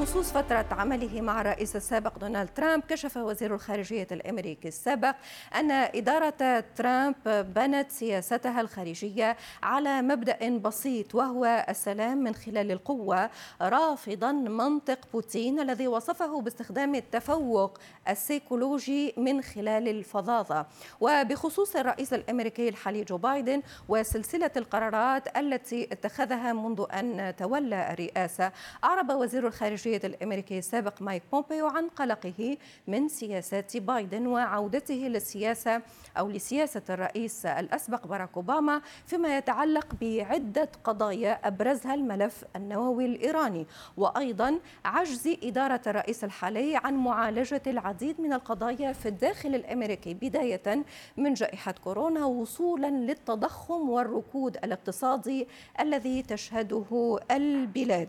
بخصوص فترة عمله مع الرئيس السابق دونالد ترامب كشف وزير الخارجية الأمريكي السابق أن إدارة ترامب بنت سياستها الخارجية على مبدأ بسيط وهو السلام من خلال القوة رافضا منطق بوتين الذي وصفه باستخدام التفوق السيكولوجي من خلال الفظاظة. وبخصوص الرئيس الأمريكي الحالي جو بايدن وسلسلة القرارات التي اتخذها منذ أن تولى الرئاسة أعرب وزير الخارجية الخارجية الأمريكي السابق مايك بومبيو عن قلقه من سياسات بايدن وعودته للسياسة أو لسياسة الرئيس الأسبق باراك أوباما فيما يتعلق بعدة قضايا أبرزها الملف النووي الإيراني وأيضا عجز إدارة الرئيس الحالي عن معالجة العديد من القضايا في الداخل الأمريكي بداية من جائحة كورونا وصولا للتضخم والركود الاقتصادي الذي تشهده البلاد.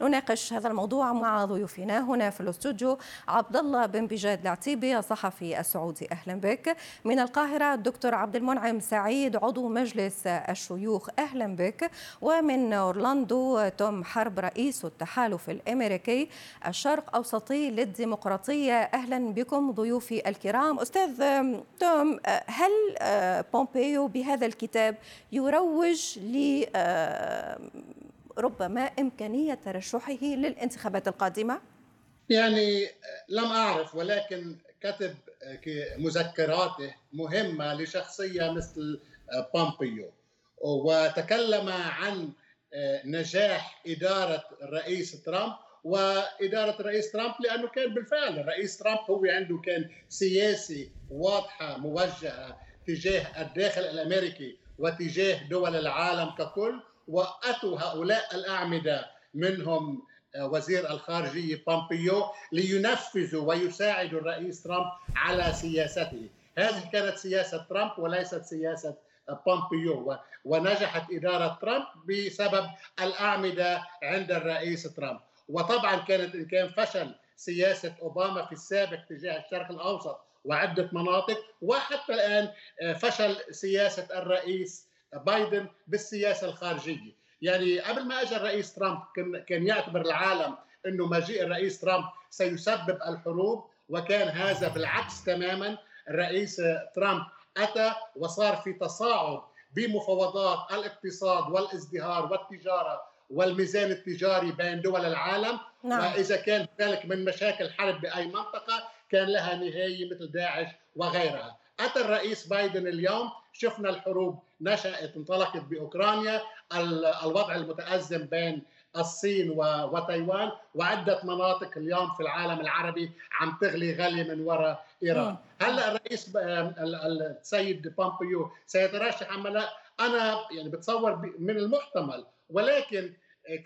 نناقش هذا الموضوع مع ضيوفنا هنا في الاستوديو. عبد الله بن بجاد العتيبي الصحفي السعودي. أهلا بك. من القاهرة الدكتور عبد المنعم سعيد عضو مجلس الشيوخ. أهلا بك. ومن أورلاندو توم حرب رئيس التحالف الأمريكي الشرق أوسطي للديمقراطية. أهلا بكم ضيوفي الكرام. أستاذ توم هل بومبيو بهذا الكتاب يروج ل ربما إمكانية ترشحه للانتخابات القادمة؟ يعني لم أعرف ولكن كتب مذكراته مهمة لشخصية مثل بومبيو. وتكلم عن نجاح إدارة الرئيس ترامب. وإدارة الرئيس ترامب لأنه كان بالفعل الرئيس ترامب هو عنده كان سياسة واضحة موجهة تجاه الداخل الأمريكي وتجاه دول العالم ككل. وأتوا هؤلاء الأعمدة منهم آه، وزير الخارجية بومبيو لينفذوا ويساعدوا الرئيس ترامب على سياسته. هذه كانت سياسة ترامب وليست سياسة بومبيو. ونجحت إدارة ترامب بسبب الأعمدة عند الرئيس ترامب. وطبعا كانت إن كان فشل سياسة أوباما في السابق تجاه الشرق الأوسط وعدة مناطق وحتى الآن آه، فشل سياسة الرئيس بايدن بالسياسة الخارجية. يعني قبل ما اجى الرئيس ترامب كان يعتبر العالم إنه مجيء الرئيس ترامب سيسبب الحروب وكان هذا بالعكس تماما الرئيس ترامب أتى وصار في تصاعد بمفاوضات الاقتصاد والازدهار والتجارة والميزان التجاري بين دول العالم. نعم. وإذا كان ذلك من مشاكل حرب بأي منطقة كان لها نهاية مثل داعش وغيرها. أتى الرئيس بايدن اليوم شفنا الحروب نشأت انطلقت بأوكرانيا الوضع المتأزم بين الصين وتايوان وعدة مناطق اليوم في العالم العربي عم تغلي غلي من وراء إيران. هلأ الرئيس السيد بومبيو سيترشح أم لا أنا يعني بتصور من المحتمل ولكن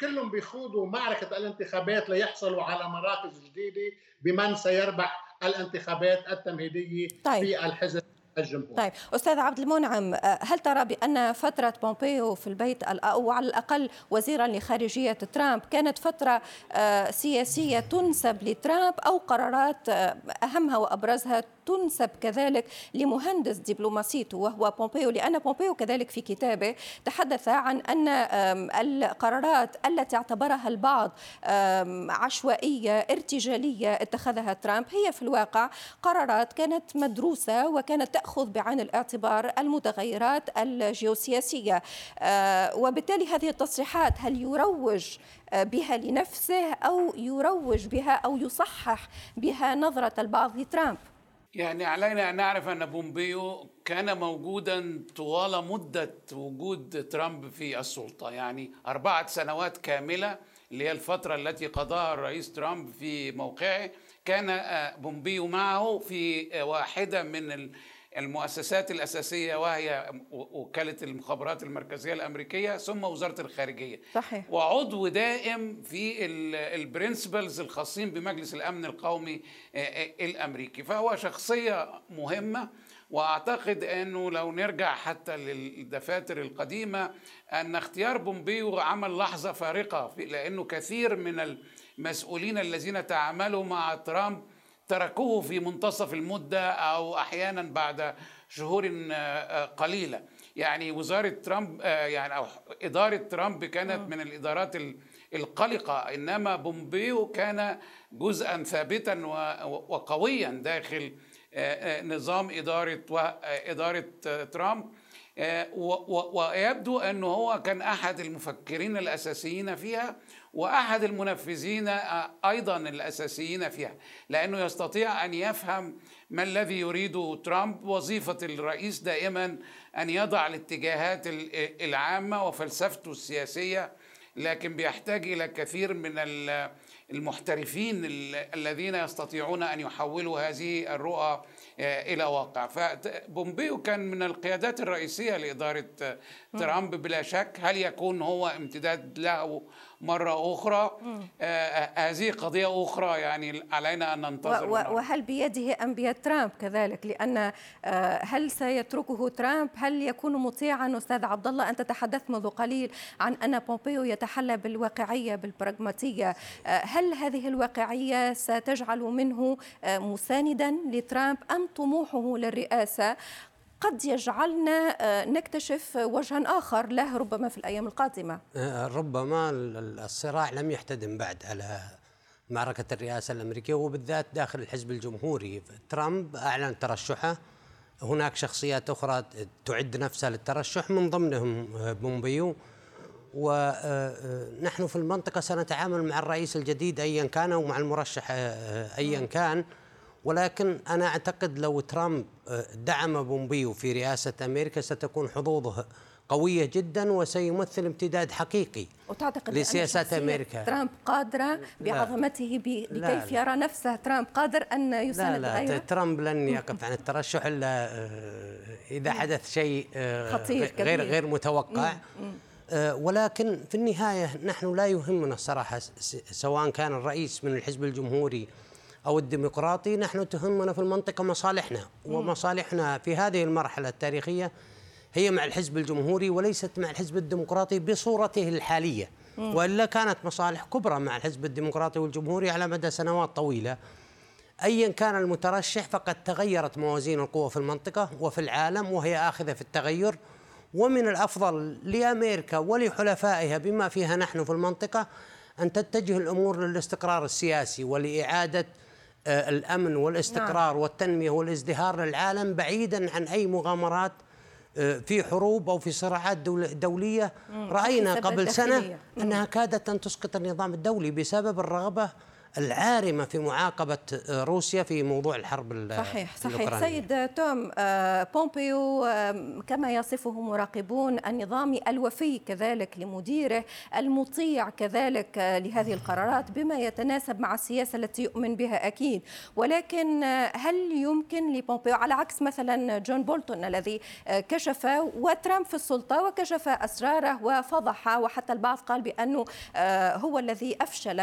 كلهم بيخوضوا معركة الانتخابات ليحصلوا على مراكز جديدة بمن سيربح الانتخابات التمهيدية طيب. في الحزب الجمهوري طيب أستاذ عبد المنعم هل ترى بأن فترة بومبيو في البيت أو على الأقل وزيرا لخارجية ترامب كانت فترة آه، سياسية تنسب لترامب أو قرارات آه، أهمها وأبرزها تنسب كذلك لمهندس دبلوماسيته وهو بومبيو لأن بومبيو كذلك في كتابه تحدث عن أن القرارات التي اعتبرها البعض عشوائية ارتجالية اتخذها ترامب هي في الواقع قرارات كانت مدروسة وكانت تأخذ بعين الاعتبار المتغيرات الجيوسياسية. آه، وبالتالي هذه التصريحات هل يروج آه، بها لنفسه أو يروج بها أو يصحح بها نظرة البعض لترامب؟ يعني علينا أن نعرف أن بومبيو كان موجودا طوال مدة وجود ترامب في السلطة. يعني أربعة سنوات كاملة اللي هي الفترة التي قضاها الرئيس ترامب في موقعه كان آه، بومبيو معه في آه، واحدة من المؤسسات الأساسية وهي وكالة المخابرات المركزية الأمريكية ثم وزارة الخارجية صحيح. وعضو دائم في ال principals الخاصين بمجلس الأمن القومي الأمريكي فهو شخصية مهمة وأعتقد أنه لو نرجع حتى للدفاتر القديمة أن اختيار بومبيو عمل لحظة فارقة لأنه كثير من المسؤولين الذين تعاملوا مع ترامب تركوه في منتصف المدة أو أحيانا بعد شهور قليلة. يعني وزارة ترامب يعني أو إدارة ترامب كانت من الإدارات القلقة إنما بومبيو كان جزءا ثابتا وقويا داخل نظام إدارة إدارة ترامب. ويبدو أنه هو كان أحد المفكرين الأساسيين فيها وأحد المنفذين أيضا الأساسيين فيها لأنه يستطيع أن يفهم ما الذي يريده ترامب. وظيفة الرئيس دائما أن يضع الاتجاهات العامة وفلسفته السياسية لكن بيحتاج إلى كثير من المحترفين الذين يستطيعون أن يحولوا هذه الرؤى آه، إلى واقع. فبومبيو كان من القيادات الرئيسية لإدارة ترامب بلا شك. هل يكون هو امتداد له مرة أخرى آه, آه، هذه قضية أخرى يعني علينا أن ننتظر وهل بيده أم بيد ترامب كذلك؟ لأن آه هل سيتركه ترامب؟ هل يكون مطيعا أستاذ عبد الله أنت تحدثت منذ قليل عن أن بومبيو يتحلى بالواقعية بالبراغماتية. هل هذه الواقعية ستجعل منه مساندا لترامب أم طموحه للرئاسة؟ قد يجعلنا آه، نكتشف وجها آخر له ربما في الأيام القادمة. آه، ربما الصراع لم يحتدم بعد على معركة الرئاسة الأمريكية وبالذات داخل الحزب الجمهوري. ترامب أعلن ترشحه. هناك شخصيات أخرى تعد نفسها للترشح من ضمنهم آه، بومبيو. ونحن في المنطقة سنتعامل مع الرئيس الجديد أيا كان ومع المرشح أيا كان. ولكن أنا أعتقد لو ترامب آه، دعم بومبيو في رئاسة أمريكا ستكون حظوظه قوية جدا وسيمثل امتداد حقيقي وتعتقد لسياسات أمريكا. ترامب قادرة بعظمته بكيف يرى نفسه؟ ترامب قادر أن يساند لا لا ترامب لن يقف عن الترشح إلا آه، إذا حدث شيء آه، خطير غير غير متوقع. ولكن في النهاية نحن لا يهمنا الصراحة سواء كان الرئيس من الحزب الجمهوري أو الديمقراطي نحن تهمنا في المنطقة مصالحنا. ومصالحنا في هذه المرحلة التاريخية هي مع الحزب الجمهوري وليست مع الحزب الديمقراطي بصورته الحالية. وإلا كانت مصالح كبرى مع الحزب الديمقراطي والجمهوري على مدى سنوات طويلة. ايا كان المترشح فقد تغيرت موازين القوى في المنطقة وفي العالم وهي آخذة في التغير. ومن الأفضل لأمريكا ولحلفائها بما فيها نحن في المنطقة أن تتجه الأمور للاستقرار السياسي ولإعادة الأمن والاستقرار نعم. والتنمية والازدهار للعالم بعيدا عن أي مغامرات آه، في حروب أو في صراعات دولية. رأينا قبل سنة أنها كادت أن تسقط النظام الدولي بسبب الرغبة العارمة في معاقبة روسيا في موضوع الحرب صحيح صحيح. سيد توم آه، بومبيو كما يصفه مراقبون النظام الوفي كذلك لمديره المطيع كذلك آه، لهذه القرارات بما يتناسب مع السياسة التي يؤمن بها أكيد ولكن آه، هل يمكن لبومبيو على عكس مثلا جون بولتون الذي كشف وترامب في السلطة وكشف أسراره وفضح وحتى البعض قال بأنه هو الذي أفشل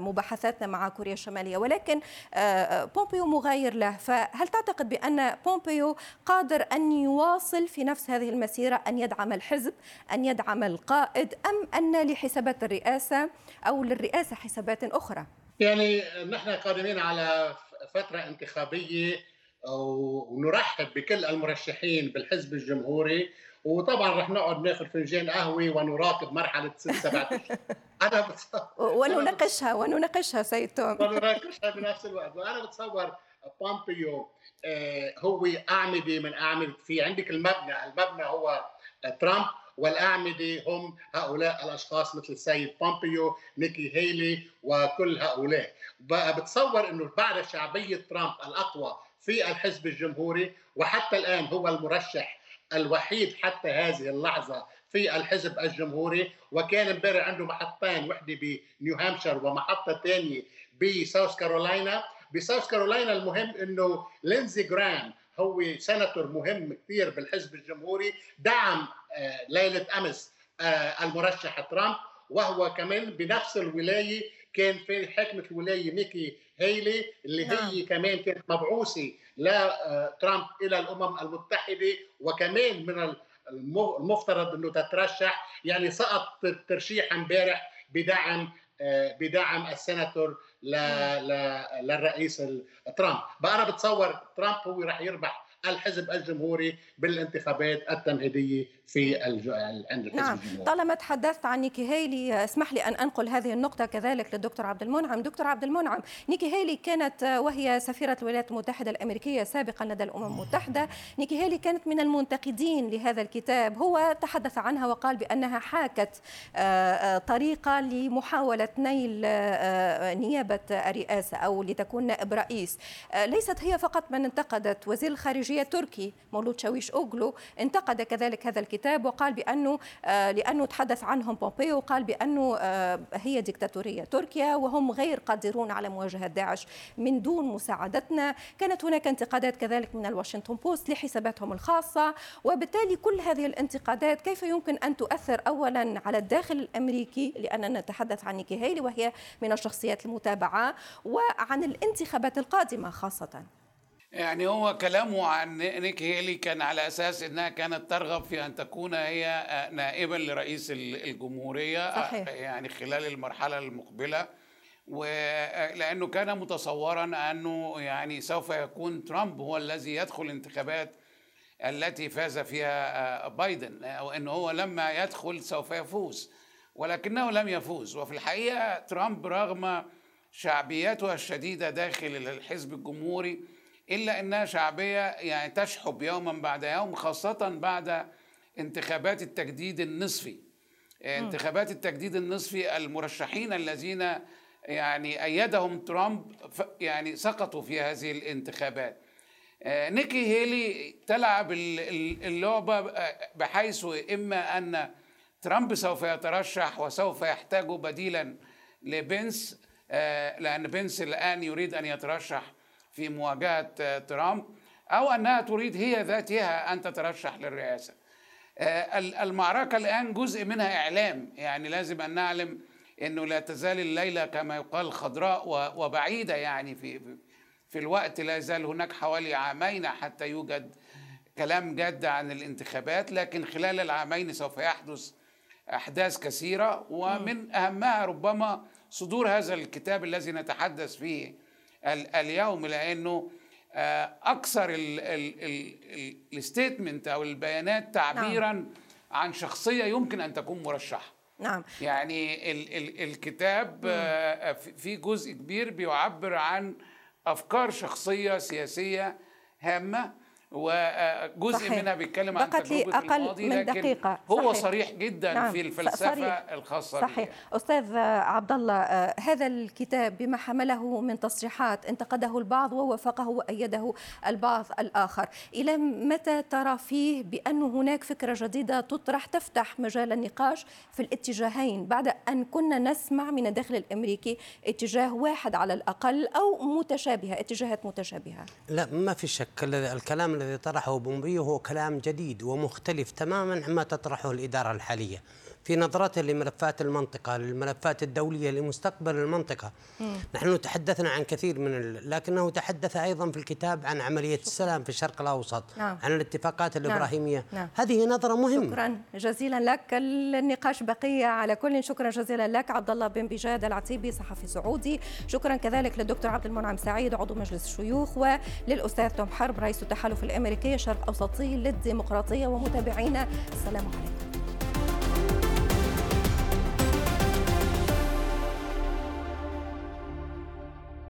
مباحثاتنا مع كوريا الشمالية ولكن آه، آه، بومبيو مغاير له. فهل تعتقد بأن بومبيو قادر أن يواصل في نفس هذه المسيرة أن يدعم الحزب أن يدعم القائد أم أن لحسابات الرئاسة أو للرئاسة حسابات أخرى؟ يعني نحن قادمين على فترة انتخابية ونرحب بكل المرشحين بالحزب الجمهوري وطبعا رح نقعد ناخذ فنجان قهوة ونراقب مرحلة ست سبعة. أنا بتصور. ونناقشها ونناقشها سيد توم. ونناقشها بنفس الوقت. وأنا بتصور بومبيو آه، هو أعمدة من أعمدة. في عندك المبنى المبنى هو ترامب والأعمدة هم هؤلاء الأشخاص مثل السيد بومبيو نيكي هيلي وكل هؤلاء. بتصور أنه بعد شعبية ترامب الأقوى في الحزب الجمهوري وحتى الآن هو المرشح الوحيد حتى هذه اللحظة في الحزب الجمهوري وكان امبارح عنده محطتين وحدة بنيو هامشير ومحطة ثانية بساوث كارولاينا بساوث كارولاينا المهم إنه لينزي جرام هو سناتور مهم كثير بالحزب الجمهوري دعم آه، ليلة أمس آه، المرشح ترامب وهو كمان بنفس الولاية كانت حاكمة الولاية نيكي هيلي اللي نعم. هي كمان كانت مبعوثة لترامب آه، إلى الأمم المتحدة وكمان من المفترض إنه تترشح. يعني سقط ترشيح امبارح بدعم بدعم السناتور للرئيس ترامب. بقى أنا بتصور ترامب هو راح يربح الحزب الجمهوري بالانتخابات التمهيديه في عند الحزب نعم. الجمهوري. طالما تحدثت عن نيكي هيلي اسمح لي أن أنقل هذه النقطة كذلك للدكتور عبد المنعم. دكتور عبد المنعم نيكي هيلي كانت وهي سفيرة الولايات المتحدة الأمريكية سابقا لدى الأمم المتحدة. نيكي هيلي كانت من المنتقدين لهذا الكتاب. هو تحدث عنها وقال بأنها حاكت آه، آه، طريقة لمحاولة نيل آه، نيابة الرئاسة أو لتكون نائب رئيس. ليست هي فقط من انتقدت وزير الخارجية الخارجية التركي مولود شاويش أوغلو انتقد كذلك هذا الكتاب وقال بأنه آه، لأنه تحدث عنهم بومبيو وقال بأنه آه، هي ديكتاتورية تركيا وهم غير قادرون على مواجهة داعش من دون مساعدتنا. كانت هناك انتقادات كذلك من الواشنطن بوست لحساباتهم الخاصة وبالتالي كل هذه الانتقادات كيف يمكن أن تؤثر أولا على الداخل الأمريكي؟ لأننا نتحدث عن نيكي هيلي وهي من الشخصيات المتابعة وعن الانتخابات القادمة خاصة. يعني هو كلامه عن نيك هيلي كان على أساس إنها كانت ترغب في أن تكون هي نائبا لرئيس الجمهورية صحيح. يعني خلال المرحلة المقبلة. ولأنه كان متصورا أنه يعني سوف يكون ترامب هو الذي يدخل الانتخابات التي فاز فيها بايدن أو انه هو لما يدخل سوف يفوز. ولكنه لم يفوز. وفي الحقيقة ترامب رغم شعبيته الشديدة داخل الحزب الجمهوري إلا أنها شعبية يعني تشحب يوما بعد يوم خاصة بعد انتخابات التجديد النصفي. انتخابات التجديد النصفي المرشحين الذين يعني أيدهم ترامب يعني سقطوا في هذه الانتخابات. آه، نيكي هيلي تلعب اللعبة بحيث إما أن ترامب سوف يترشح وسوف يحتاج بديلا لبنس آه، لأن بنس الآن يريد أن يترشح في مواجهة آه، ترامب أو أنها تريد هي ذاتها أن تترشح للرئاسة. آه، المعركة الآن جزء منها إعلام. يعني لازم أن نعلم أنه لا تزال الليلة كما يقال خضراء وبعيدة يعني في في الوقت. لا يزال هناك حوالي عامين حتى يوجد كلام جاد عن الانتخابات لكن خلال العامين سوف يحدث أحداث كثيرة. ومن أهمها ربما صدور هذا الكتاب الذي نتحدث فيه اليوم لأنه آه، أكثر الستيتمنت أو البيانات تعبيرا نعم. عن شخصية يمكن أن تكون مرشحة. نعم. يعني ال ال الكتاب آه، في جزء كبير بيعبر عن أفكار شخصية سياسية هامة. وجزء صحيح. منها بيتكلم عن تجربة أقل الماضي من دقيقة هو صحيح. صريح جدا نعم. في الفلسفة صريح. الخاصة صحيح بيه. أستاذ عبد الله آه، هذا الكتاب بما حمله من تصريحات انتقده البعض ووافقه وأيده البعض الآخر إلى متى ترى فيه بأن هناك فكرة جديدة تطرح تفتح مجال النقاش في الاتجاهين بعد أن كنا نسمع من الداخل الأمريكي اتجاه واحد على الأقل أو متشابهة اتجاهات متشابهة لا ما في شك الكلام الذي طرحه بومبيو هو كلام جديد ومختلف تماما عما تطرحه الإدارة الحالية. في نظرته لملفات المنطقة للملفات الدولية لمستقبل المنطقة. مم. نحن تحدثنا عن كثير من لكنه تحدث أيضا في الكتاب عن عملية السلام في الشرق الأوسط نعم. عن الاتفاقات نعم. الإبراهيمية. نعم. هذه نظرة مهمة. شكرا. جزيلا لك. النقاش بقية على كل. شكرا جزيلا لك عبد الله بن بجاد العتيبي صحفي سعودي. شكرا كذلك للدكتور عبد المنعم سعيد عضو مجلس الشيوخ وللأستاذ توم حرب رئيس التحالف الأمريكي الشرق أوسطي للديمقراطية ومتابعينا. السلام عليكم.